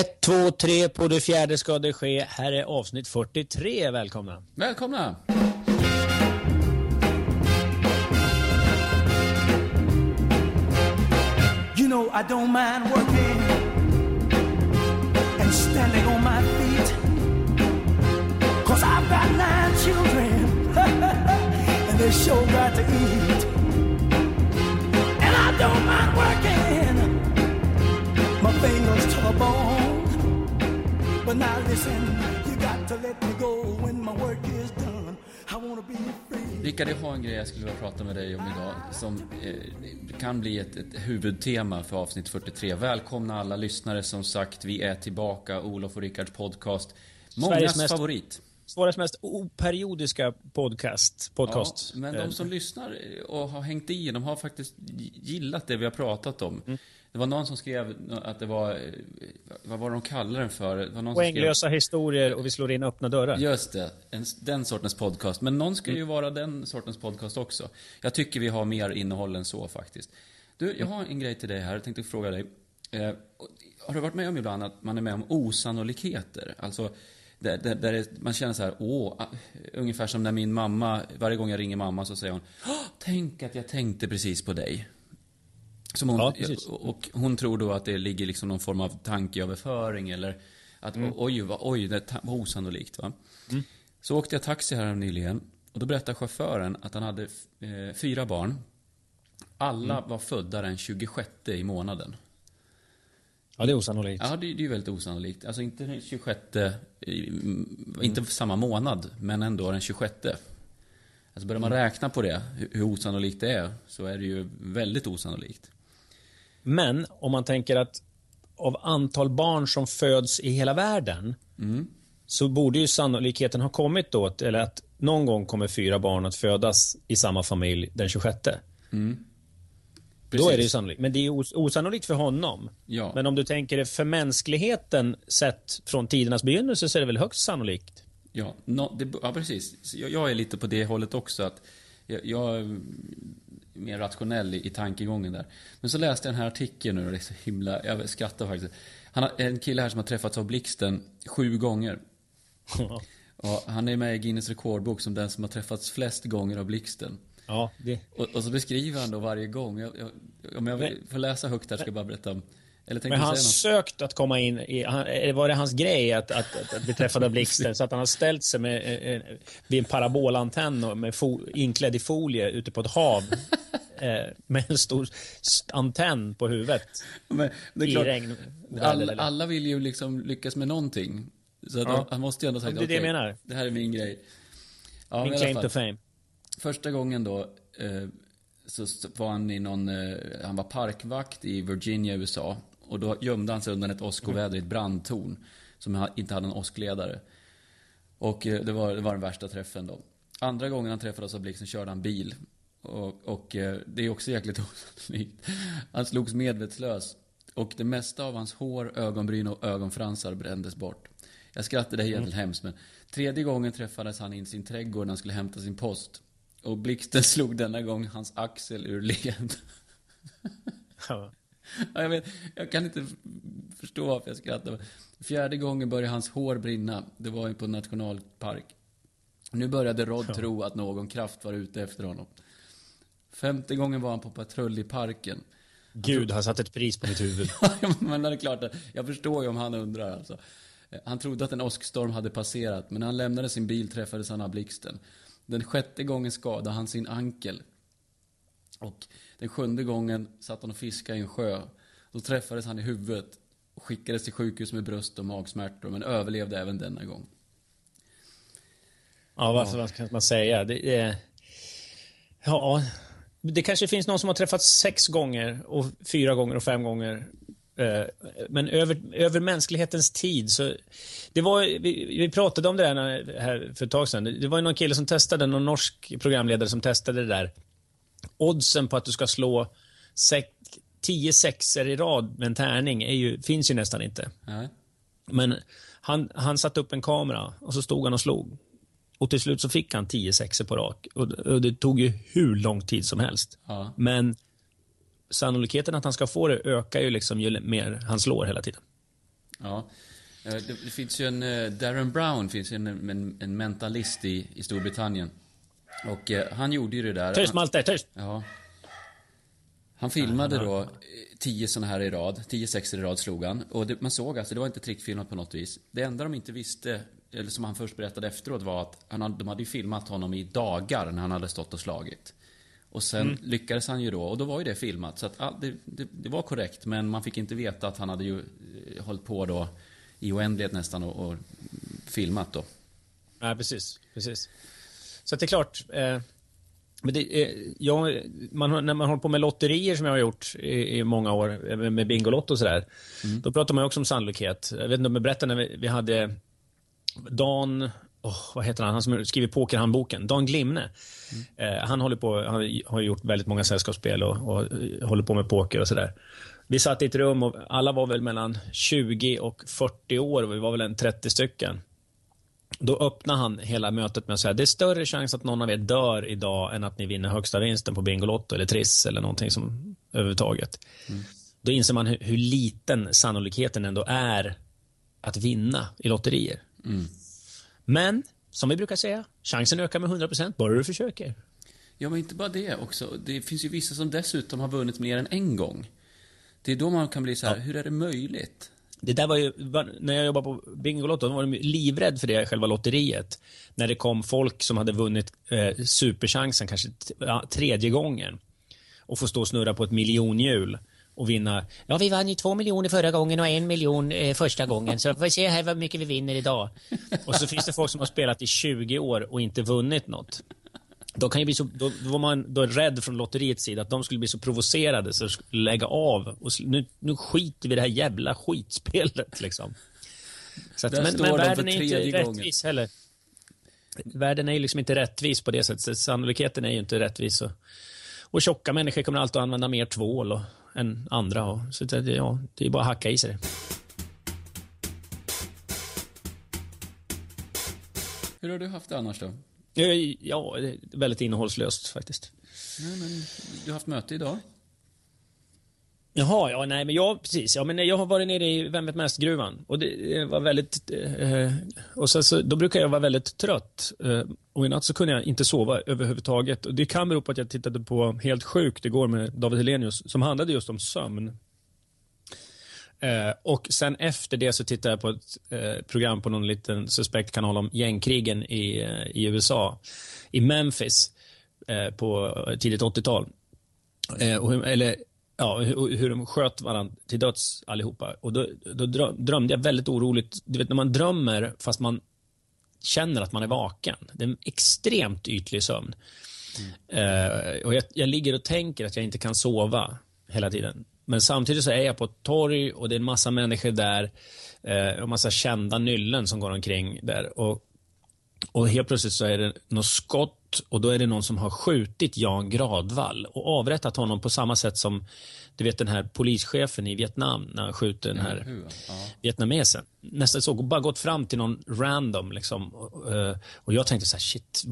Ett, två, tre, på det fjärde ska det ske. Här är avsnitt 43. Välkomna. Välkomna! You know I don't mind working and standing on my feet. Cause I've got nine children and they sure got to eat. And I don't mind working my fingers to the bone. But now listen, you got to let me go when my work is done. I wanna be free. Rickard, jag har en grej jag skulle vilja prata med dig om idag som eh, kan bli ett, ett huvudtema för avsnitt 43. Välkomna alla lyssnare som sagt. Vi är tillbaka, Olof och Rickards podcast. Mångas Sveriges mest- favorit. Sveriges mest operiodiska podcast. podcast. Ja, men Eh, de som lyssnar och har hängt i, de har faktiskt gillat det vi har pratat om. Mm. Det var någon som skrev att det var, vad var de kallade den för? Det var någon Poänglösa historier och vi slår in öppna dörrar. Just det, en, den sortens podcast. Men någon ska Mm. ju vara den sortens podcast också. Jag tycker vi har mer innehåll än så faktiskt. Du, jag har en grej till dig här. Jag tänkte fråga dig. Eh, har du varit med om ibland att man är med om osannolikheter? Alltså, där, där, där det, man känner så här, åh, ungefär som när min mamma, varje gång jag ringer mamma så säger hon, "Åh, tänk att jag tänkte precis på dig. Som hon, Ja, och hon tror då att det ligger liksom någon form av tankeöverföring eller att Mm. oj, vad, oj, det var osannolikt va. Så åkte jag taxi här nyligen och då berättade chauffören att han hade eh, fyra barn. Alla Mm. var födda den 26 i månaden. Ja, det är osannolikt. Ja, det, det är ju väldigt osannolikt. Alltså inte den 26, i- mm, inte samma månad, men ändå den 26. Alltså börjar man Mm. räkna på det, hur osannolikt det är, så är det ju väldigt osannolikt. Men om man tänker att av antal barn som föds i hela världen Mm. så borde ju sannolikheten ha kommit då, eller att någon gång kommer fyra barn att födas i samma familj den 26. Då är det ju sannolikt. Men det är os- osannolikt för honom. Ja. Men om du tänker det för mänskligheten sett från tidernas begynnelse så är det väl högst sannolikt. Ja, no, det, ja precis. Jag, jag är lite på det hållet också. att Jag, jag mer rationell i, i tankegången där. Men så läste jag den här artikeln nu och det är så himla... Jag skrattar faktiskt. Han har, en kille här som har träffats av blixten sju gånger. Och han är med i Guinness rekordbok som den som har träffats flest gånger av blixten. Ja, det... Och, och så beskriver han då varje gång. Jag, jag, om jag får läsa högt här ska jag bara berätta om... Men han sökt att komma in i, han, var det hans grej att, att, att, att bli träffad av blixten så att han har ställt sig med, eh, eh, vid en parabolantenn och med fo, inklädd i folie ute på ett hav eh, med en stor antenn på huvudet Men, det är i klart, regn. alla, alla vill ju liksom lyckas med någonting. Så att Ja. han, han måste ju ändå sagt Det är det okej, menar. det här är min grej. Ja, Min i claim to fame. Första gången då eh, så var han i någon, han var parkvakt i Virginia, USA. Och då gömde han sig undan ett åskoväder i ett brandtorn. Som inte hade en åskledare. Och eh, det var, det var den värsta träffen då. Andra gången han träffades av blixten körde han bil. Och, och eh, det är också jäkligt osannolikt. Han slogs medvetslös. Och det mesta av hans hår, ögonbryn och ögonfransar brändes bort. Jag skrattade, egentligen hemskt men Tredje gången träffades han i sin trädgård när han skulle hämta sin post. Och blixten slog denna gång hans axel ur led. Ja. Ja, jag, vet, jag kan inte förstå varför jag skrattar. Fjärde gången började hans hår brinna. Det var ju på nationalpark. Nu började Rod tro att någon kraft var ute efter honom. Femte gången var han på patrull i parken. Gud har satt ett pris på mitt huvud. Ja, men det är klart, jag förstår ju om han undrar alltså. Han trodde att en åskstorm hade passerat, men när han lämnade sin bil träffades han av blixten. Den sjätte gången skadade han sin ankel. Och den sjunde gången satt han och fiskade i en sjö. Då träffades han i huvudet och skickades till sjukhus med bröst och magsmärtor, men överlevde även denna gång. Ja, vad, vad ska man säga? Det, det, ja, det kanske finns någon som har träffats sex gånger och fyra gånger och fem gånger. Eh, men över, över mänsklighetens tid så... Det var, vi, vi pratade om det här, när- här för ett tag sedan. Det var ju någon kille som testade, någon norsk programledare som testade det där. Oddsen på att du ska slå sex, tio sexer i rad med en tärning är ju, finns ju nästan inte. Nej. Men han, han satte upp en kamera och så stod han och slog. Och till slut så fick han tio sexer på rak. Och, och det tog ju hur lång tid som helst. Ja. Men sannolikheten att han ska få det ökar ju liksom ju mer han slår hela tiden. Ja. Eh, Det, finns ju en, eh, Darren Brown finns en, en, en mentalist i, i Storbritannien. Och eh, han gjorde ju det där. Tyst Malte, tyst! Ja. Han filmade då eh, tio sådana här i rad, tio sexer i rad slog han. Och det, man såg alltså, det var inte trickfilmat på något vis. Det enda de inte visste, eller som han först berättade efteråt var att han hade, de hade ju filmat honom i dagar när han hade stått och slagit. Och sen lyckades han ju då, och då var ju det filmat. Så att ja, det, det, det var korrekt, men man fick inte veta att han hade ju eh, hållit på då i oändlighet nästan och, och filmat då. Nej, precis. precis. Så det är klart. Eh, men det, eh, jag, man, när man håller på med lotterier som jag har gjort i, i många år, eh, med Bingolotto och sådär. Då pratar man också om sannolikhet. Jag vet inte om jag berättade när vi, vi hade Dan, åh, vad heter han, han som skriver pokerhandboken, Dan Glimne. Eh, han håller på, han har gjort väldigt många sällskapsspel och, och eh, håller på med poker och sådär. Vi satt i ett rum och alla var väl mellan 20 och 40 år och vi var väl en 30 stycken. Då öppnar han hela mötet med att säga det är större chans att någon av er dör idag än att ni vinner högsta vinsten på Bingolotto eller Triss eller någonting som överhuvudtaget. Då inser man hur, hur liten sannolikheten ändå är att vinna i lotterier. Men, som vi brukar säga, chansen ökar med 100% bara du försöker. Ja, men inte bara det också. Det finns ju vissa som dessutom har vunnit mer än en gång. Det är då man kan bli så här, hur är det möjligt? Det där var ju, när jag jobbade på Bingolotto, då var de livrädda livrädd för det, själva lotteriet. När det kom folk som hade vunnit eh, superchansen kanske ja, tredje gången och få stå och snurra på ett miljonhjul och vinna. Ja, vi vann ju två miljoner förra gången och en miljon eh, första gången, så får vi se här vad mycket vi vinner idag. Och så finns det folk som har spelat i 20 år och inte vunnit något. Då, kan ju bli så, då, då var man då rädd från lotteriets sida att de skulle bli så provocerade så de skulle lägga av. Och nu, nu skiter vi i det här jävla skitspelet. Liksom. Så att, men men världen är inte gången. rättvis heller. Världen är ju liksom inte rättvis på det sättet. Så Sannolikheten är ju inte rättvis. Och, och tjocka människor kommer alltid att använda mer tvål och, än andra. Och, så det, ja, det är bara att hacka i sig det. Hur har du haft det annars då? Eh, Ja, väldigt innehållslöst faktiskt. Nej, men du har haft möte idag. Jaha, ja, nej, men jag, precis. Ja, men jag har varit nere i Vem vet mest-gruvan. Och det eh, var väldigt... Eh, och sen så, då brukar jag vara väldigt trött. Eh, och i natt så kunde jag inte sova överhuvudtaget. Och det kan bero på att jag tittade på Helt sjukt igår med David Helenius, som handlade just om sömn. Eh, och sen efter det så tittade jag på ett eh, program på någon liten suspekt kanal om gängkrigen i, eh, i USA. I Memphis eh, på tidigt 80-tal. Eh, och eller ja, hur, hur de sköt varandra till döds allihopa. Och då, då drö- drömde jag väldigt oroligt. Du vet när man drömmer fast man känner att man är vaken. Det är en extremt ytlig sömn. Eh, och jag, jag ligger och tänker att jag inte kan sova hela tiden. Men samtidigt så är jag på ett torg och det är en massa människor där. Eh, och massa kända nyllen som går omkring där. Och och helt plötsligt så är det något skott och då är det någon som har skjutit Jan Gradvall och avrättat honom på samma sätt som du vet den här polischefen i Vietnam när han skjuter den här? Ja. vietnamesen. Nästan så, bara gått fram till någon random liksom. Och, eh, och jag tänkte så här, shit,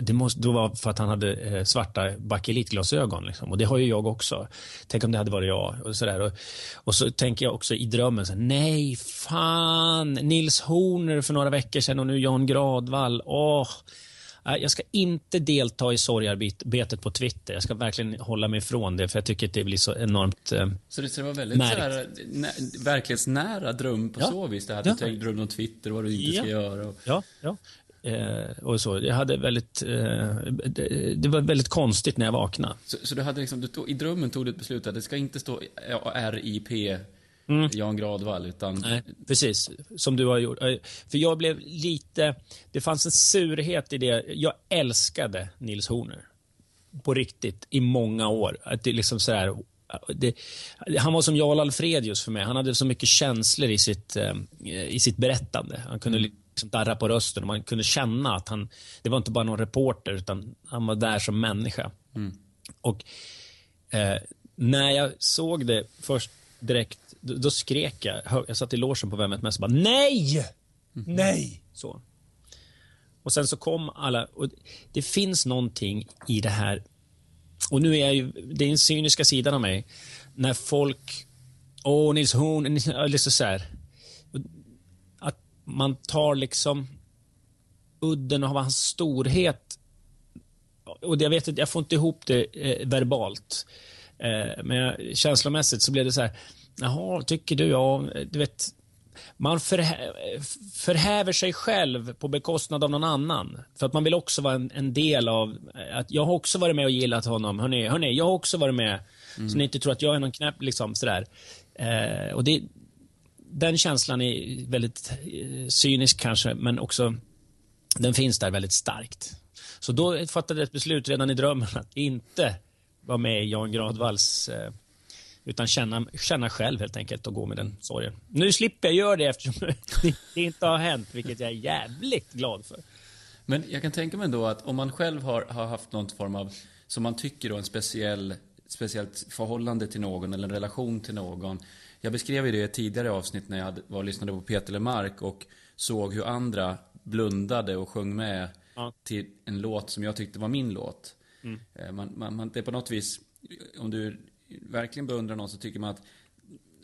det måste då vara för att han hade eh, svarta bakelitglasögon liksom. Och det har ju jag också. Tänk om det hade varit jag. Och så, där. Och, och så tänker jag också i drömmen, så här, nej, fan, Nils Horner för några veckor sedan och nu Jan Gradvall. Åh. Jag ska inte delta i sorgarbetet på Twitter. Jag ska verkligen hålla mig ifrån det, för jag tycker att det blir så enormt... Eh, Så det var väldigt så här, nä, verklighetsnära dröm på Ja. så vis. Det här, Ja. Du drömde om Twitter och vad du inte ska Ja. göra. Och, Ja, ja. Eh, och så. Jag hade väldigt, eh, det, det var väldigt konstigt när jag vaknade. så, så du hade liksom, du tog, i drömmen tog du ett beslut att det ska inte stå ja, RIP Jan Gradvall, utan... Nej, precis. Som du har gjort. Eh, För jag blev lite... Det fanns en surhet i det. Jag älskade Nils Horner. På riktigt, i många år. Att det liksom så här, det, han var som Jarl Alfredius för mig. Han hade så mycket känslor i sitt, eh, i sitt berättande. Han kunde liksom darra på rösten och man kunde känna att han... Det var inte bara någon reporter, utan han var där som människa. Och eh, när jag såg det först direkt, då, då skrek jag. Jag satt i logen på Vem mest och bara nej! Nej! Så. Och sen så kom alla, och det finns någonting i det här, och nu är jag ju, det är den cyniska sidan av mig, när folk, åh Nils Horn, liksom så här, man tar liksom udden av hans storhet. Och jag vet inte, jag får inte ihop det eh, verbalt. Eh, men känslomässigt så blev det så här, jaha, tycker du? Ja, du vet, man förhä förhäver sig själv på bekostnad av någon annan. För att man vill också vara en, en del av, eh, att jag har också varit med och gillat honom. Hörrni, hörrni jag har också varit med. Mm. Så ni inte tror att jag är någon knäpp, liksom sådär. Eh, och det, den känslan är väldigt eh, cynisk kanske, men också, den finns där väldigt starkt. Så då fattade jag ett beslut redan i drömmen att inte vara med i Jan Gradvalls eh, utan känna, känna själv helt enkelt och gå med den sorgen. Nu slipper jag göra det eftersom det inte har hänt, vilket jag är jävligt glad för. Men jag kan tänka mig då att om man själv har, har haft någon form av, som man tycker då, en speciell, speciellt förhållande till någon eller en relation till någon. Jag beskrev ju det i ett tidigare avsnitt när jag hade, var och lyssnade på Peter Lemark och såg hur andra blundade och sjöng med ja. till en låt som jag tyckte var min låt. Mm. Eh, man, man, man, det är på något vis, om du verkligen beundrar någon så tycker man att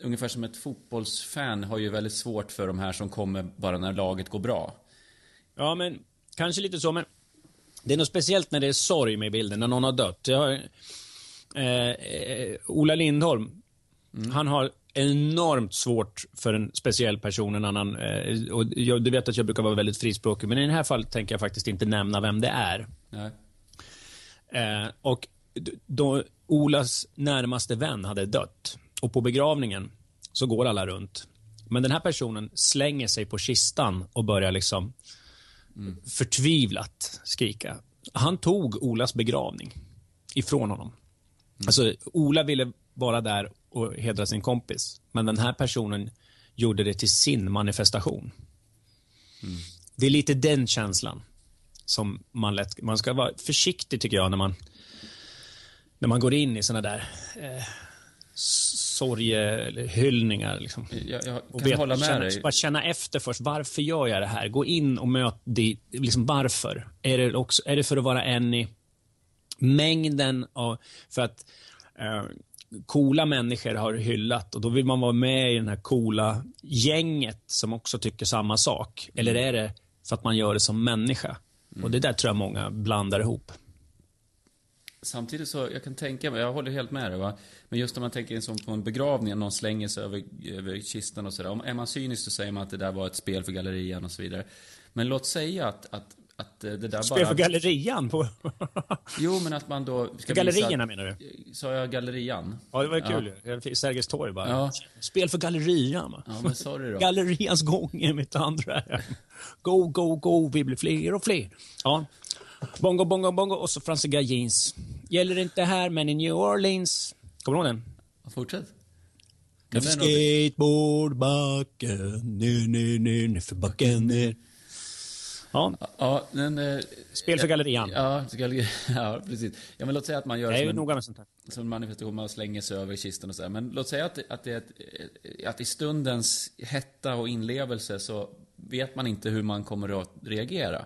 ungefär som ett fotbollsfan har ju väldigt svårt för de här som kommer bara när laget går bra. Ja, men kanske lite så, men det är något speciellt när det är sorg med bilden, när någon har dött. Jag har, eh, eh, Ola Lindholm, mm. han har enormt svårt för en speciell person, en annan. Eh, och jag, du vet att jag brukar vara väldigt frispråkig, men i det här fallet tänker jag faktiskt inte nämna vem det är. Nej. Eh, och då, Olas närmaste vän hade dött och på begravningen så går alla runt. Men den här personen slänger sig på kistan och börjar liksom mm. förtvivlat skrika. Han tog Olas begravning ifrån honom. Mm. Alltså, Ola ville vara där och hedra sin kompis, men den här personen gjorde det till sin manifestation. Mm. Det är lite den känslan som man lätt... Man ska vara försiktig, tycker jag, när man när man går in i såna där eh, sorgehyllningar. Liksom. Jag, jag kan vet, hålla med känna, dig. Bara känna efter först. Varför gör jag det här? Gå in och möt det. Liksom varför? Är det, också, är det för att vara en i mängden av... För att eh, coola människor har hyllat och då vill man vara med i den här coola gänget som också tycker samma sak. Eller är det för att man gör det som människa? Mm. Och Det där tror jag många blandar ihop. Samtidigt så, jag kan tänka mig, jag håller helt med dig va. Men just när man tänker som på en begravning, någon slänger sig över, över kistan och sådär. Är man cynisk så säger man att det där var ett spel för gallerian och så vidare. Men låt säga att, att, att det där spel bara... för gallerian? På... jo, men att man då... Ska gallerierna menar du? Sa jag gallerian? Ja, det var kul ja. Sergels torg bara. Ja. Spel för gallerian va? Ja, men sorry då. Gallerians gång är mitt andra. Go, go, go, vi blir fler och fler. Ja. Bongo, bongo, bongo och så fransiga jeans. Gäller inte här, men i New Orleans. Kommer du ihåg den? Fortsätt. Skateboardbacken, ner, ner, ner för backen ner. Ja. ja men, eh, Spel för gallerian. Ja, ja, precis. Ja, men låt säga att man gör det som, noga med sånt här. som en manifestation, man slänger sig över kistan och så här. Men låt säga att, att, det är att i stundens hetta och inlevelse så vet man inte hur man kommer att reagera.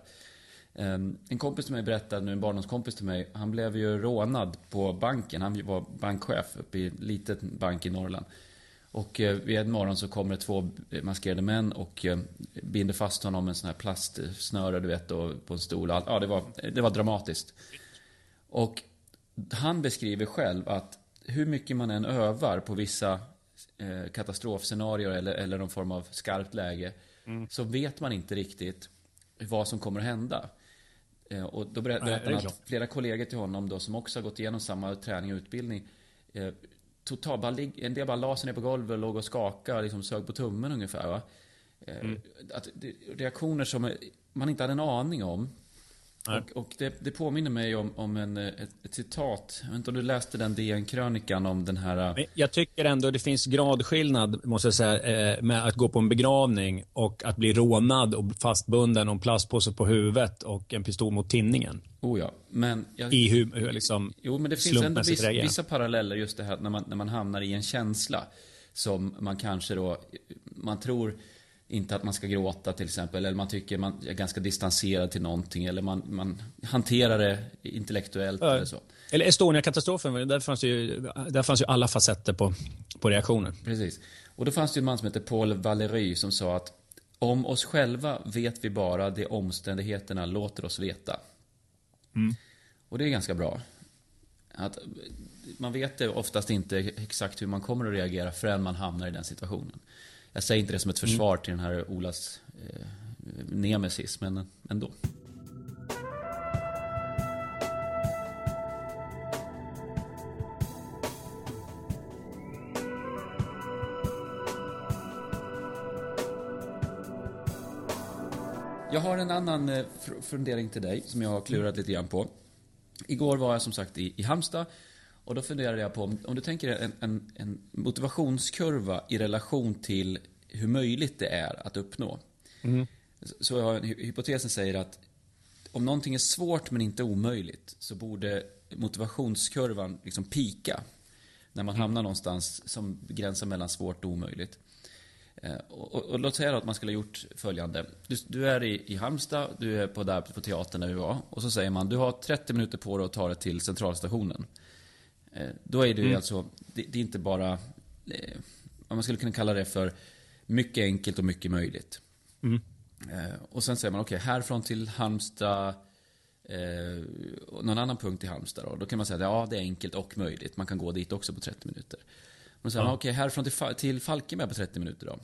Ehm, en kompis till mig berättade, nu en barndomskompis till mig, han blev ju rånad på banken. Han var bankchef uppe i en liten bank i Norrland. Och eh, vid en morgon så kommer det två maskerade män och eh, binder fast honom med en sån här plastsnöre, du vet, och på en stol. Ja, det var, det var dramatiskt. Och han beskriver själv att hur mycket man än övar på vissa eh, katastrofscenarier eller, eller någon form av skarpt läge, mm. så vet man inte riktigt vad som kommer att hända. Eh, och då berättade han att flera kollegor till honom då, som också har gått igenom samma träning och utbildning eh, total, bara, en del bara la sig ner på golvet och låg och skakade och liksom sög på tummen ungefär. Va? Eh, mm. Att, reaktioner som man inte hade en aning om. Och, och det, det, påminner mig om, om en, ett, ett, citat. Jag vet inte om du läste den DN-krönikan om den här... Jag tycker ändå det finns gradskillnad, måste jag säga, med att gå på en begravning och att bli rånad och fastbunden och en plastpåse på huvudet och en pistol mot tinningen. Oh ja, men... Jag, I hur, hur liksom Jo, men det finns ändå vissa, vissa paralleller just det här när man, när man hamnar i en känsla som man kanske då, man tror inte att man ska gråta till exempel. Eller man tycker man är ganska distanserad till någonting. Eller man, man hanterar det intellektuellt ja. eller så. Eller Estonia-katastrofen, där fanns, ju, där fanns ju alla facetter på, på reaktioner. Precis. Och då fanns det en man som hette Paul Valéry som sa att Om oss själva vet vi bara det omständigheterna låter oss veta. Och det är ganska bra. Att man vet oftast inte exakt hur man kommer att reagera förrän man hamnar i den situationen. Jag säger inte det som ett försvar till den här Olas eh, nemesis, men ändå. Jag har en annan eh, fundering till dig som jag har klurat lite grann på. Igår var jag som sagt i, i Halmstad och då funderade jag på om, du tänker en, en, en motivationskurva i relation till hur möjligt det är att uppnå. Så- Så jag hypotesen säger att om någonting är svårt men inte omöjligt så borde motivationskurvan liksom pika när man hamnar någonstans som gränsar mellan svårt och omöjligt. Eh, Och, och, och låt säga då att man skulle ha gjort följande. Du, du är i, i Halmstad, du är på, där på teatern där vi var. Och så säger man, du har 30 minuter på dig att ta dig till centralstationen. Eh, Då är det ju alltså, det, det är inte bara, eh, man skulle kunna kalla det för mycket enkelt och mycket möjligt. Eh, Och sen säger man, okej, härifrån till Halmstad, eh, och någon annan punkt i Halmstad då, då kan man säga ja, det är enkelt och möjligt. Man kan gå dit också på 30 minuter. Men sen, okej, härifrån till, till Falkenberg på 30 minuter då?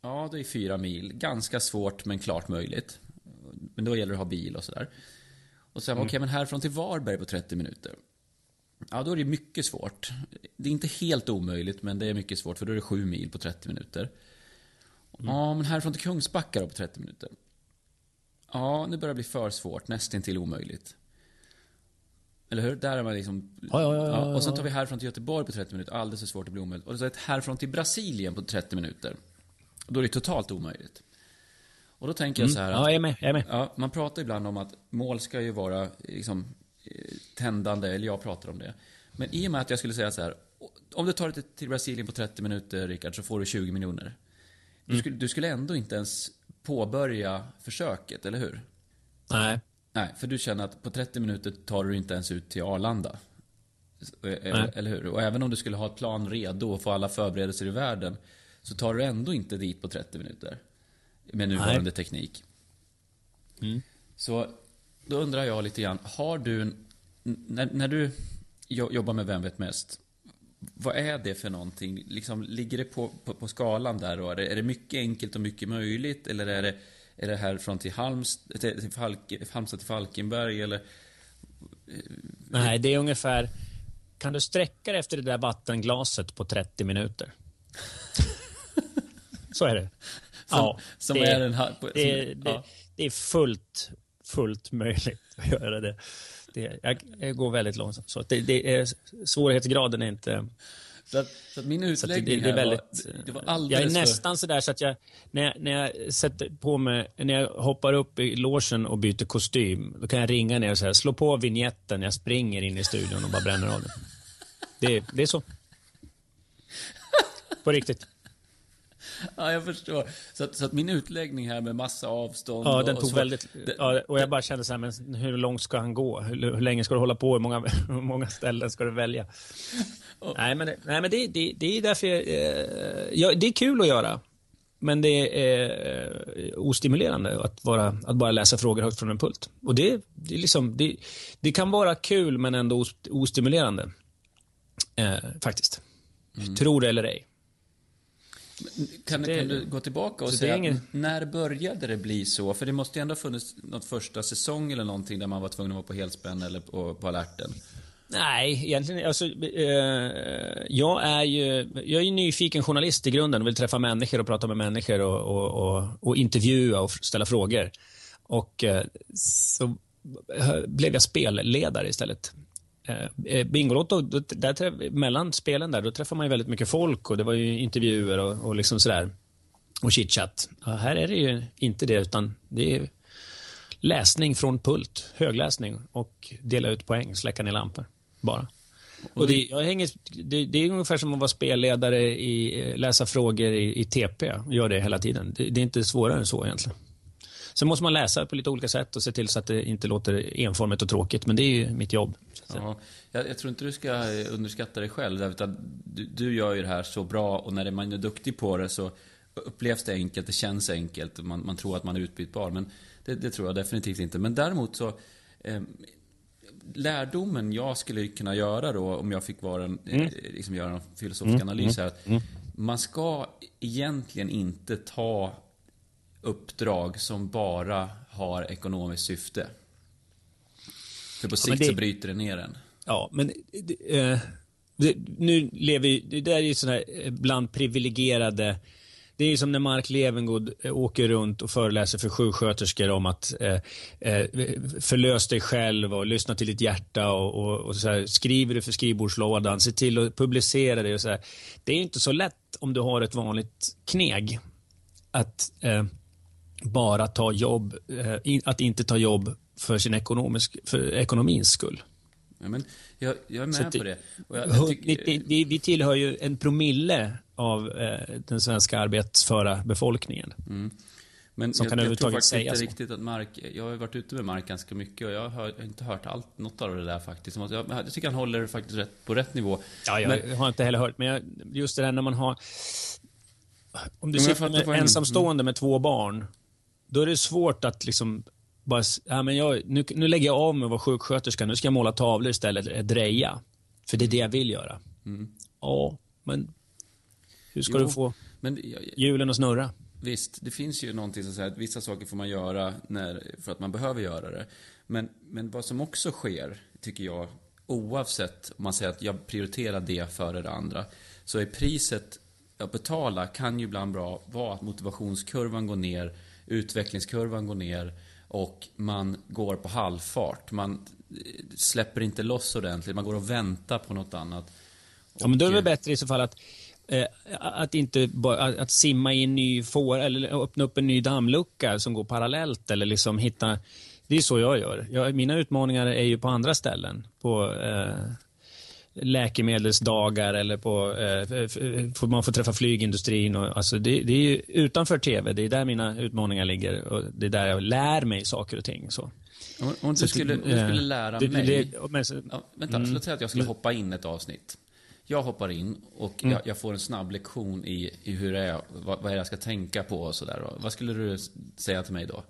Ja, det är fyra mil. Ganska svårt, men klart möjligt. Men då gäller det att ha bil och sådär. Och sen, okej, men härifrån till Varberg på 30 minuter? Ja, då är det mycket svårt. Det är inte helt omöjligt, men det är mycket svårt, för då är det sju mil på 30 minuter. Ja, men härifrån till Kungsbacka då på 30 minuter? Ja, nu börjar det bli för svårt, nästan till omöjligt. Eller hur? Där är man liksom... Ja, ja, ja, ja, och sen tar vi härifrån till Göteborg på 30 minuter, alldeles för svårt att bli omöjligt. Och så ett härifrån till Brasilien på 30 minuter. Då är det totalt omöjligt. Och då tänker jag så här att... Ja, jag är med. Jag är med. Ja, man pratar ibland om att mål ska ju vara liksom, eh, tändande, eller jag pratar om det. Men i och med att jag skulle säga så här, om du tar dig till- Brasilien på 30 minuter, Rickard, så får du 20 miljoner. Du, skulle, du skulle ändå inte ens påbörja försöket, eller hur? Nej. Nej, för du känner att på 30 minuter tar du inte ens ut till Arlanda. Eller, eller hur? Och även om du skulle ha ett plan redo och få alla förberedelser i världen, så tar du ändå inte dit på 30 minuter. Med nuvarande Nej. teknik. Så då undrar jag lite grann, har du, en- när, när du jo- jobbar med Vem vet mest? Vad är det för någonting? Liksom, ligger det på, på, på skalan där då? Är det, är det mycket enkelt och mycket möjligt? Eller är det, är det härifrån till, Halmstad till, till, Falk, Halmstad till Falkenberg? Eller, Nej, det är ungefär... Kan du sträcka dig efter det där vattenglaset på 30 minuter? Så är det. Som- som det, är en ja. det är fullt, fullt möjligt att göra det. Det jag, går väldigt långsamt. Så det, det är, svårighetsgraden är inte... så, att, så att min utläggning det, det väldigt, var, det var jag är alldeles för... nästan sådär så att jag när, jag, när jag sätter på mig, när jag hoppar upp i logen och byter kostym, då kan jag ringa ner och säga slå på vignetten, jag springer in i studion och bara bränner av den. Det, det är så. På riktigt. Ja, jag förstår. Så att, så att min utläggning här med massa avstånd Ja, och, den och tog så, väldigt... det- Ja, och jag bara kände så här, men hur långt ska han gå? Hur, hur länge ska du hålla på? Hur många, hur många ställen ska du välja? Nej, men, det- nej, men det, det, det är därför jag, eh, ja, Det är kul att göra. Men det är eh, ostimulerande att, vara, att bara läsa frågor högt från en pult. Och det, det, är liksom, det, det kan vara kul, men ändå ost- ostimulerande. Eh, faktiskt. Tror det eller ej. Kan, det- kan du gå tillbaka och säga, ingen- när började det bli så? För det måste ju ändå ha funnits något första säsong eller någonting där man var tvungen att vara på helspänn eller på, på alerten. Nej, egentligen, alltså, eh, jag är ju jag är nyfiken journalist i grunden och vill träffa människor och prata med människor och, och, och, och intervjua och ställa frågor. Och eh, så eh, blev jag spelledare istället. Eh, eh, Bingolotto, då- där, träff- mellan spelen där, då träffar man ju väldigt mycket folk och det var ju intervjuer och, och liksom sådär. Och chitchat. Ja, här är det ju inte det, utan det är läsning från pult, högläsning och dela ut poäng, släcka ner lampor. Bara. Och det, jag hänger, det, det är ungefär som att vara spelledare i eh, läsa frågor i, i TP. Gör det hela tiden. Det, det är inte svårare än så egentligen. Sen måste man läsa på lite olika sätt och se till så att det inte låter enformigt och tråkigt. Men det är ju mitt jobb. Ja, jag, jag tror inte du ska eh, underskatta dig själv. Utan du, du gör ju det här så bra och när man är duktig på det så upplevs det enkelt, det känns enkelt, man, man tror att man är utbytbar. Men det, det tror jag definitivt inte. Men däremot så eh, lärdomen jag skulle kunna göra då, om jag fick vara en, mm. liksom göra en filosofisk mm. analys, är att mm. man ska egentligen inte ta uppdrag som bara har ekonomiskt syfte. För på sikt ja, det, så bryter det ner en. Ja, men eh, det, nu lever ju, det där är ju sådana eh, bland privilegierade det är ju som när Mark Levengood eh, åker runt och föreläser för sjuksköterskor om att eh, förlös dig själv och lyssna till ditt hjärta och, och, och så här, skriver du för skrivbordslådan, se till att publicera det och så här. Det är inte så lätt om du har ett vanligt kneg att eh, bara ta jobb, eh, att inte ta jobb för sin ekonomisk, för ekonomins skull. Ja, men jag, jag är med på det. Jag, jag tycker... vi, vi, tillhör ju en promille av eh, den svenska arbetsföra befolkningen. Mm. Men som jag, kan jag tror faktiskt inte så. riktigt att Mark, jag har varit ute med Mark ganska mycket och jag har inte hört allt, något av det där faktiskt. Jag, jag tycker han håller faktiskt rätt, på rätt nivå. Ja, jag men, har inte heller hört, men jag, just det där när man har... Om du sitter med ensamstående med två barn, då är det svårt att liksom bara, ja, men jag, nu, nu lägger jag av med att vara sjuksköterska, nu ska jag måla tavlor istället, dreja. För det är det jag vill göra. Mm. Ja, men hur ska jo, du få men, hjulen att snurra? Visst, det finns ju någonting som säger att vissa saker får man göra när, för att man behöver göra det. Men, men vad som också sker, tycker jag, oavsett om man säger att jag prioriterar det före det andra, så är priset att betala kan ju ibland bra vara att motivationskurvan går ner, utvecklingskurvan går ner och man går på halvfart. Man släpper inte loss ordentligt, man går och väntar på något annat. Ja, men då är det väl bättre i så fall att eh, att inte bara, att simma i en ny får eller öppna upp en ny dammlucka som går parallellt eller liksom hitta det är så jag gör. Jag, mina utmaningar är ju på andra ställen. På eh, läkemedelsdagar eller på, eh, man får träffa flygindustrin. Och, alltså det, det, är utanför tv, det är där mina utmaningar ligger och det är där jag lär mig saker och ting. Så. Om, om du, skulle, om du skulle lära det, mig... Det, men, ja, vänta, mm, låt säga att jag skulle hoppa in ett avsnitt. Jag hoppar in och mm. jag, jag, får en snabb lektion i, i hur det är, vad, vad är jag ska tänka på och sådär. Vad skulle du säga till mig då?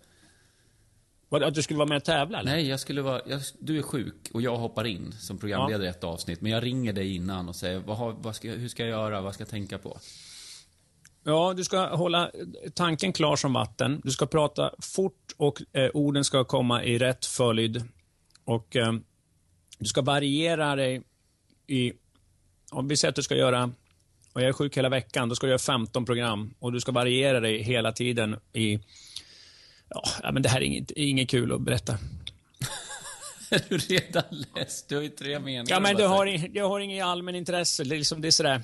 Att du skulle vara med och tävla? Eller? Nej, jag skulle vara, jag, du är sjuk och jag hoppar in som programledare i ett avsnitt. Men jag ringer dig innan och säger, vad har, vad ska, hur ska jag göra, vad ska jag tänka på? Ja, du ska hålla tanken klar som vatten. Du ska prata fort och eh, orden ska komma i rätt följd. Och eh, du ska variera dig i... Om vi säger att du ska göra... Och jag är sjuk hela veckan, då ska du göra 15 program. Och du ska variera dig hela tiden i Ja, men det här är inget, inget kul att berätta. är du redan less? Du har ju tre meningar. Ja, men du har, du har inget allmän intresse. Det är, liksom, det är sådär...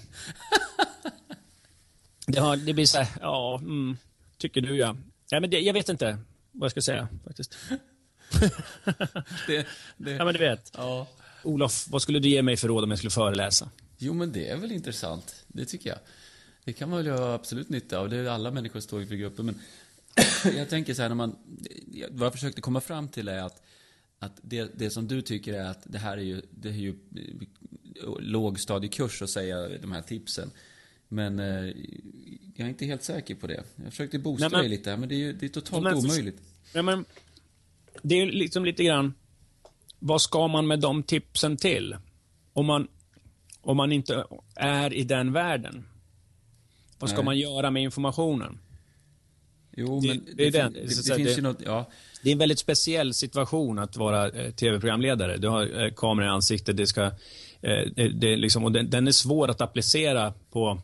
det, har, det blir såhär, ja, mm, tycker du ja. ja men det, jag vet inte vad jag ska säga faktiskt. det, det, ja, men du vet. Ja. Olof, vad skulle du ge mig för råd om jag skulle föreläsa? Jo, men det är väl intressant. Det tycker jag. Det kan man väl ha absolut nytta av. Det är alla människor står inför gruppen. Men jag tänker så här, när man, vad jag försökte komma fram till är att, att det, det som du tycker är att det här är ju, det är ju lågstadiekurs att säga de här tipsen. Men eh, jag är inte helt säker på det. Jag försökte boosta dig lite här, men det är ju det är totalt men, omöjligt. Ja, men, det är liksom lite grann, vad ska man med de tipsen till? Om man, om man inte är i den världen. Vad ska Nej. man göra med informationen? Jo, men det, det, det, det finns ju något, ja. Det är en väldigt speciell situation att vara eh, tv-programledare. Du har eh, kamera i ansiktet, det ska, eh, det, liksom, och den, den, är svår att applicera på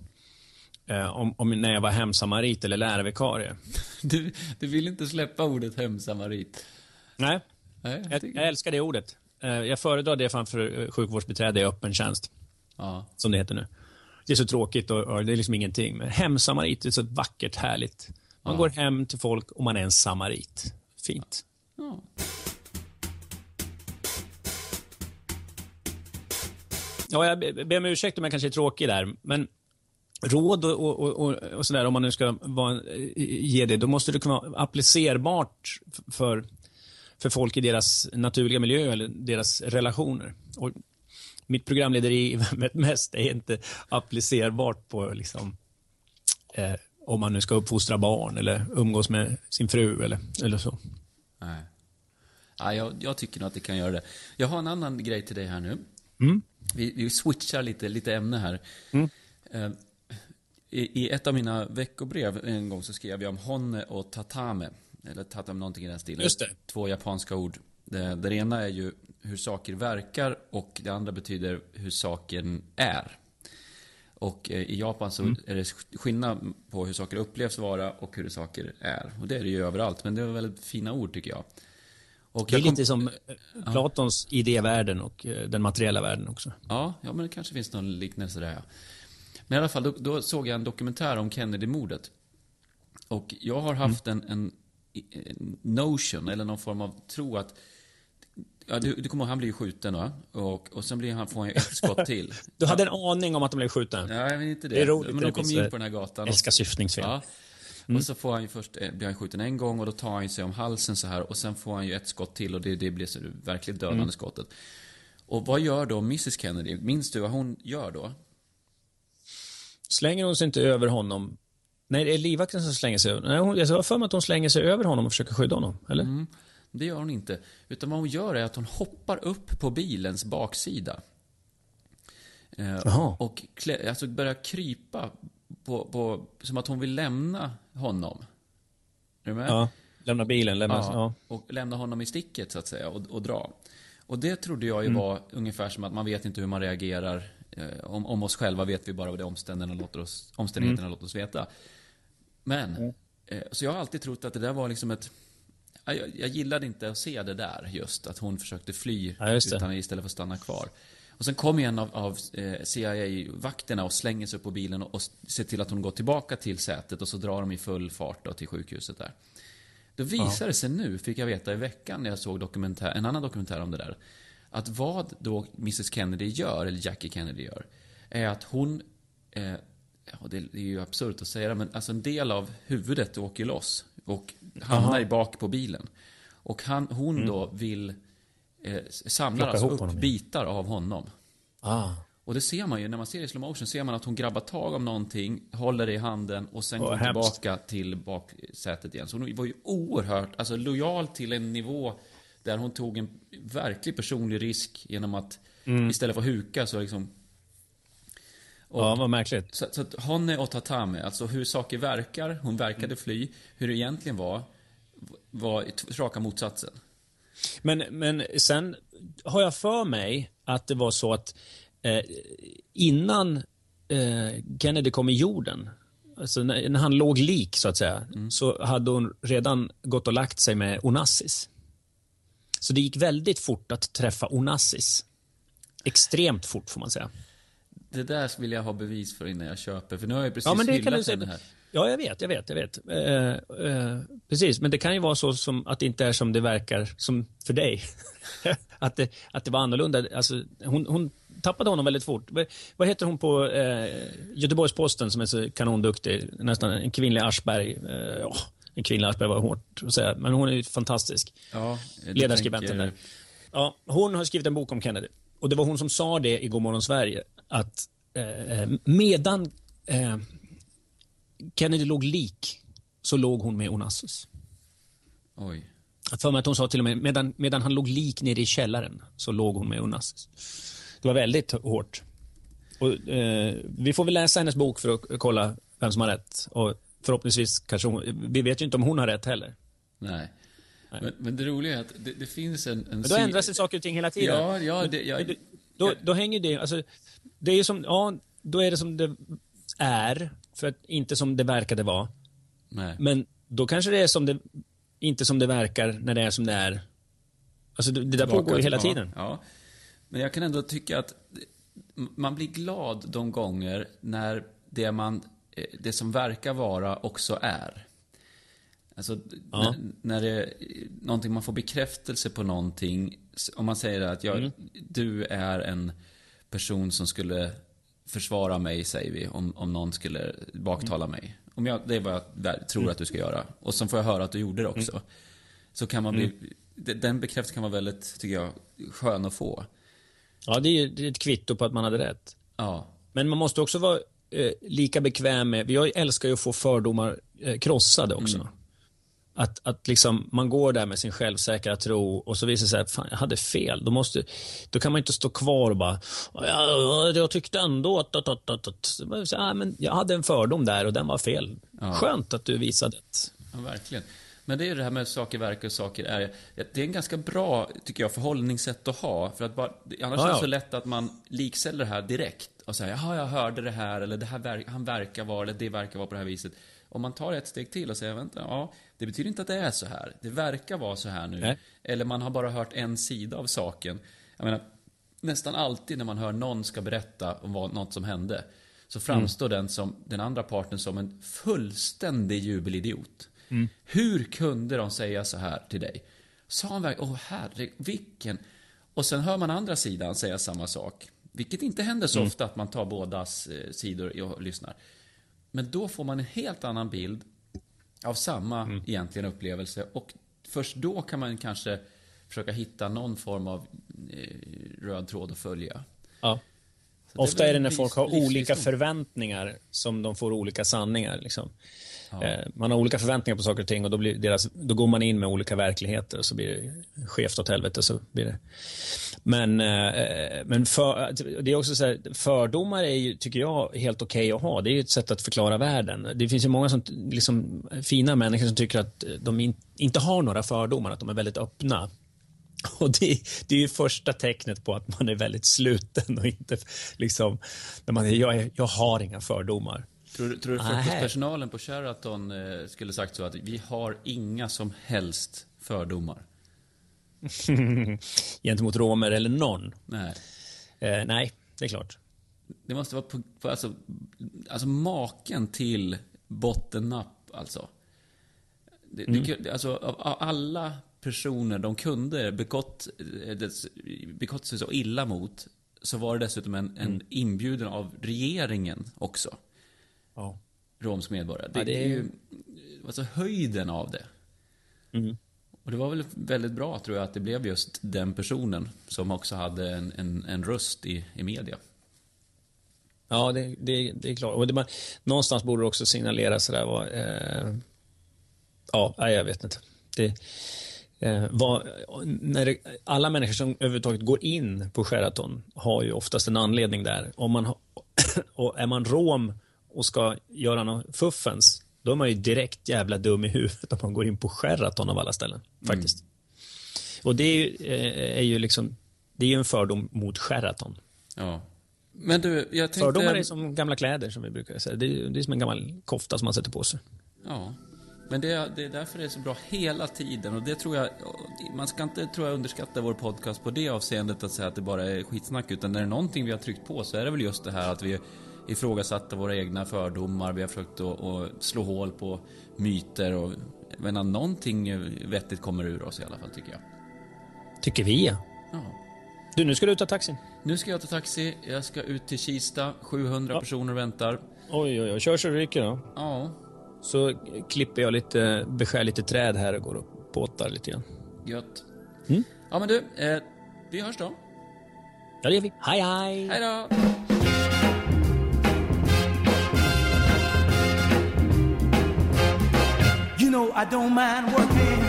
eh, om, om, när jag var hemsamarit eller lärarvikarie. Du, du vill inte släppa ordet hemsamarit? Nej, Nej jag, jag, jag, älskar det ordet. Eh, jag föredrar det framför eh, sjukvårdsbiträde i öppen tjänst. Ja. Som det heter nu. Det är så tråkigt och, och det är liksom ingenting. Men hemsamarit är så vackert, härligt. Man ja. går hem till folk och man är en samarit. Fint. Ja. Ja, jag ber om ursäkt om jag kanske är tråkig där, men råd och, och, och, och sådär, om man nu ska vara, ge det, då måste det kunna vara applicerbart för, för folk i deras naturliga miljö eller deras relationer. Och mitt programlederi mest är inte applicerbart på liksom, eh, om man nu ska uppfostra barn eller umgås med sin fru eller, eller så. Nej. Ja, jag, jag tycker nog att det kan göra det. Jag har en annan grej till dig här nu. Mm. Vi, vi switchar lite, lite ämne här. Eh, I, I ett av mina veckobrev en gång så skrev jag om honne och tatame. Eller tatame, någonting i den stilen. Just det. Två japanska ord. Det, det ena är ju hur saker verkar och det andra betyder hur saken är. Och eh, i Japan så är det skillnad på hur saker upplevs vara och hur saker är. Och det är det ju överallt, men det är väldigt fina ord tycker jag. Och Det är kom- lite som eh, Platons idévärlden och eh, den materiella världen också. Ja, ja, men det kanske finns någon liknelse där. Ja. Men i alla fall, då, då såg jag en dokumentär om Kennedy-mordet. Och jag har haft en, en, en notion, eller någon form av tro att... Ja, du, du kommer ihåg, han blir ju skjuten va? Och, och sen blir han, får han ett skott till. Du hade en aning om att de blev? Ja, jag vet inte det. Det är roligt Men de kommer in på den här gatan. Älskar syftningsfel. Ja. Och så får han ju först, eh, blir han skjuten en gång och då tar han sig om halsen så här och sen får han ju ett skott till och det, det blir så verkligt dödande Mm. skottet. Och vad gör då Mrs Kennedy? Minns du vad hon gör då? Slänger hon sig inte över honom? Nej, det är livvakten som slänger sig över. Nej, hon, jag har för mig att hon slänger sig över honom och försöker skydda honom. Eller? Mm. Det gör hon inte. Utan vad hon gör är att hon hoppar upp på bilens baksida. Eh, Jaha. och klä, alltså börjar krypa på, på, som att hon vill lämna honom. Är du med? Ja. Lämna bilen, lämna... Ja. Ja, och lämna honom i sticket så att säga och, och dra. Och det trodde jag ju var ungefär som att man vet inte hur man reagerar. Eh, om, om oss själva vet vi bara vad det omständigheterna låter oss, omständigheterna låter oss veta. Men, eh, så jag har alltid trott att det där var liksom ett... ja, Jag, jag gillade inte att se det där just, att hon försökte fly Ja, utan istället för att stanna kvar. Och sen kom en av, av eh, CIA-vakterna och slänger sig upp på bilen och, och ser till att hon går tillbaka till sätet och så drar de i full fart då till sjukhuset där. Då visar det sig nu, fick jag veta i veckan när jag såg dokumentär, en annan dokumentär om det där, att vad då Mrs Kennedy gör, eller Jackie Kennedy gör, är att hon, eh, ja, det är ju absurt att säga det, men alltså en del av huvudet åker loss och hamnar i bak på bilen. Och han, hon då vill eh, samlar Plocka alltså upp honom, bitar av honom. Ah. Och det ser man ju, när man ser i slow motion, ser man att hon grabbar tag om någonting, håller det i handen och sen Åh, går hemskt. tillbaka till baksätet igen. Så hon var ju oerhört, alltså lojal till en nivå där hon tog en verklig personlig risk genom att Mm. istället för att huka så liksom... Och, Ja, vad märkligt. så, så att Honne och Tatame, alltså hur saker verkar, hon verkade Mm. fly, hur det egentligen var, var raka motsatsen. Men, men sen har jag för mig att det var så att eh, innan eh, Kennedy kom i jorden, alltså när, när han låg lik så att säga, så hade hon redan gått och lagt sig med Onassis. Så det gick väldigt fort att träffa Onassis. Extremt fort får man säga. Det där vill jag ha bevis för innan jag köper, för nu har jag precis Ja, men det kan du hyllat säga. henne här. Ja, jag vet, jag vet, jag vet. Eh, eh, precis, men det kan ju vara så som att det inte är som det verkar som för dig. att, det, att det var annorlunda. Alltså, hon, hon tappade honom väldigt fort. Vad- heter hon på eh, Göteborgs-Posten som är så kanonduktig? Nästan en kvinnlig Aschberg. Eh, ja, en kvinnlig Aschberg var hårt att säga, men hon är ju fantastisk. Ja, Ledarskribenten tänker- där. Ja, hon har skrivit en bok om Kennedy. Och det var hon som sa det i Godmorgon Sverige. Att eh, medan eh, Kennedy låg lik så låg hon med Onassis. Oj. Jag För mig att hon sa till och med medan, medan han låg lik nere i källaren så låg hon med Onassis. Det var väldigt hårt. Och, eh, vi får väl läsa hennes bok för att kolla vem som har rätt. Och förhoppningsvis kanske hon, vi vet ju inte om hon har rätt heller. Nej. Men, men det roliga är att det, det finns en... en Men då ändras det saker och ting hela tiden. Ja, ja, det, jag, Då, då hänger det, alltså, det är som, ja, då är det som det är, för att inte som det verkade vara. nej. Men då kanske det är som det, inte som det verkar när det är som det är. Alltså det, det där pågår ju hela till- tiden. Ja, ja. Men jag kan ändå tycka att man blir glad de gånger när det, man, eh, det som verkar vara också är. Alltså, Ja. när, när det är någonting, man får bekräftelse på någonting. Om man säger att jag, Mm. du är en person som skulle försvara mig, säger vi, om, om någon skulle baktala Mm. mig. Om jag, det är vad jag tror att du ska göra. Och sen får jag höra att du gjorde det också. Mm. Så kan man bli, de- den bekräftelsen kan vara väldigt, tycker jag, skön att få. Ja, det är ju ett kvitto på att man hade rätt. Ja, Men man måste också vara eh, lika bekväm med, jag älskar ju att få fördomar eh, krossade också. Att, att liksom, man går där med sin självsäkra tro och så visar det sig att fan, jag hade fel. Då, måste, då kan man inte stå kvar och bara, ja, jag tyckte ändå att... att, att, att, att. Ja, men jag hade en fördom där och den var fel. Ja. Skönt att du visade det. Ja, verkligen. Men det är det här med saker verkar och saker är. Det är en ganska bra, tycker jag, förhållningssätt att ha. För att bara, annars Ja, är det så lätt att man likställer det här direkt. Och säger, jaha, jag hörde det här, eller det här han verkar vara, eller det verkar vara på det här viset. Om man tar ett steg till och säger, vänta, ja, det betyder inte att det är så här. Det verkar vara så här nu. Nej. Eller man har bara hört en sida av saken. Jag menar, nästan alltid när man hör någon ska berätta om vad, något som hände, så framstår den, som, den andra parten som en fullständig jubelidiot. Hur kunde de säga så här till dig? Sa han verkligen, åh herre, vilken... Och sen hör man andra sidan säga samma sak. Vilket inte händer så ofta att man tar bådas eh, sidor och lyssnar. Men då får man en helt annan bild av samma egentligen upplevelse. Och först då kan man kanske försöka hitta någon form av eh, röd tråd att följa. Ja. Så det Ofta väl är det när folk har olika förväntningar som de får olika sanningar. Liksom. Eh, Man har olika förväntningar på saker och ting och då, blir deras, då går man in med olika verkligheter och så blir det skevt åt helvete. Så blir det. Men, eh, men för, det är också så här, fördomar är ju, tycker jag, helt okej att ha. Det är ju ett sätt att förklara världen. Det finns ju många som, liksom, fina människor som tycker att de in, inte har några fördomar, att de är väldigt öppna. Och det, det är ju första tecknet på att man är väldigt sluten och inte liksom, när man är, jag, jag har inga fördomar. Tror, du- tror du Nej. frukostpersonalen på Sheraton eh, skulle sagt så att vi har inga som helst fördomar? Gentemot romer eller någon. Nej. Eh, nej, det är klart. Det måste vara på, på alltså, alltså maken till bottennapp alltså. Det, det, alltså av, av alla personer de kunde eh, begått sig så illa mot så var det dessutom en, en inbjudan av regeringen också. Ja. romsk medborgare. Det, Ja, det är ju alltså höjden av det. Mm. Och det var väl väldigt bra tror jag att det blev just den personen som också hade en, en, en röst i, i media. Ja, det, det, det är klart. Och det, man, någonstans borde det också signalera sådär vad... Eh, ja, jag vet inte. Det, eh, vad, när det, alla människor som överhuvudtaget går in på Sheraton har ju oftast en anledning där. Om man, har- och är man rom och ska göra något fuffens, då är man ju direkt jävla dum i huvudet om man går in på Sheraton av alla ställen. Faktiskt. Och det är ju, eh, är ju liksom, det är ju en fördom mot Sheraton. Ja. Men du, jag tänkte... Fördomar är som gamla kläder som vi brukar säga. Det är, det är som en gammal kofta som man sätter på sig. Ja. Men det, är- det är därför det är så bra hela tiden. Och det tror jag... Man ska inte, tror jag, underskatta vår podcast på det avseendet att säga att det bara är skitsnack. Utan när det är någonting vi har tryckt på så är det väl just det här att vi ifrågasatte våra egna fördomar. Vi har försökt att, slå hål på myter och... Menar, någonting vettigt kommer ur oss i alla fall, tycker jag. Tycker vi ja. Ja. Du, nu ska du ta taxin. Nu ska jag ta taxi. Jag ska ut till Kista. 700 personer väntar. Oj, oj, oj. Kör så det ryker då. Ja, Så klipper jag lite, beskär lite träd här och går och påtar lite grann. gött. Mm. Ja, men du. Eh, vi hörs då. Ja, det gör vi. Hej, hej! Hej då! You know I don't mind working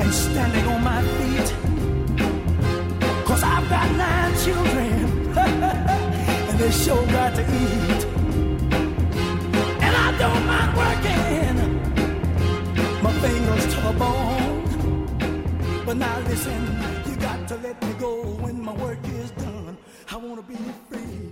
and standing on my feet. Cause I've got nine children and they sure got to eat. Don't mind working my fingers to the bone. But now listen, you got to let me go when my work is done. I wanna be free.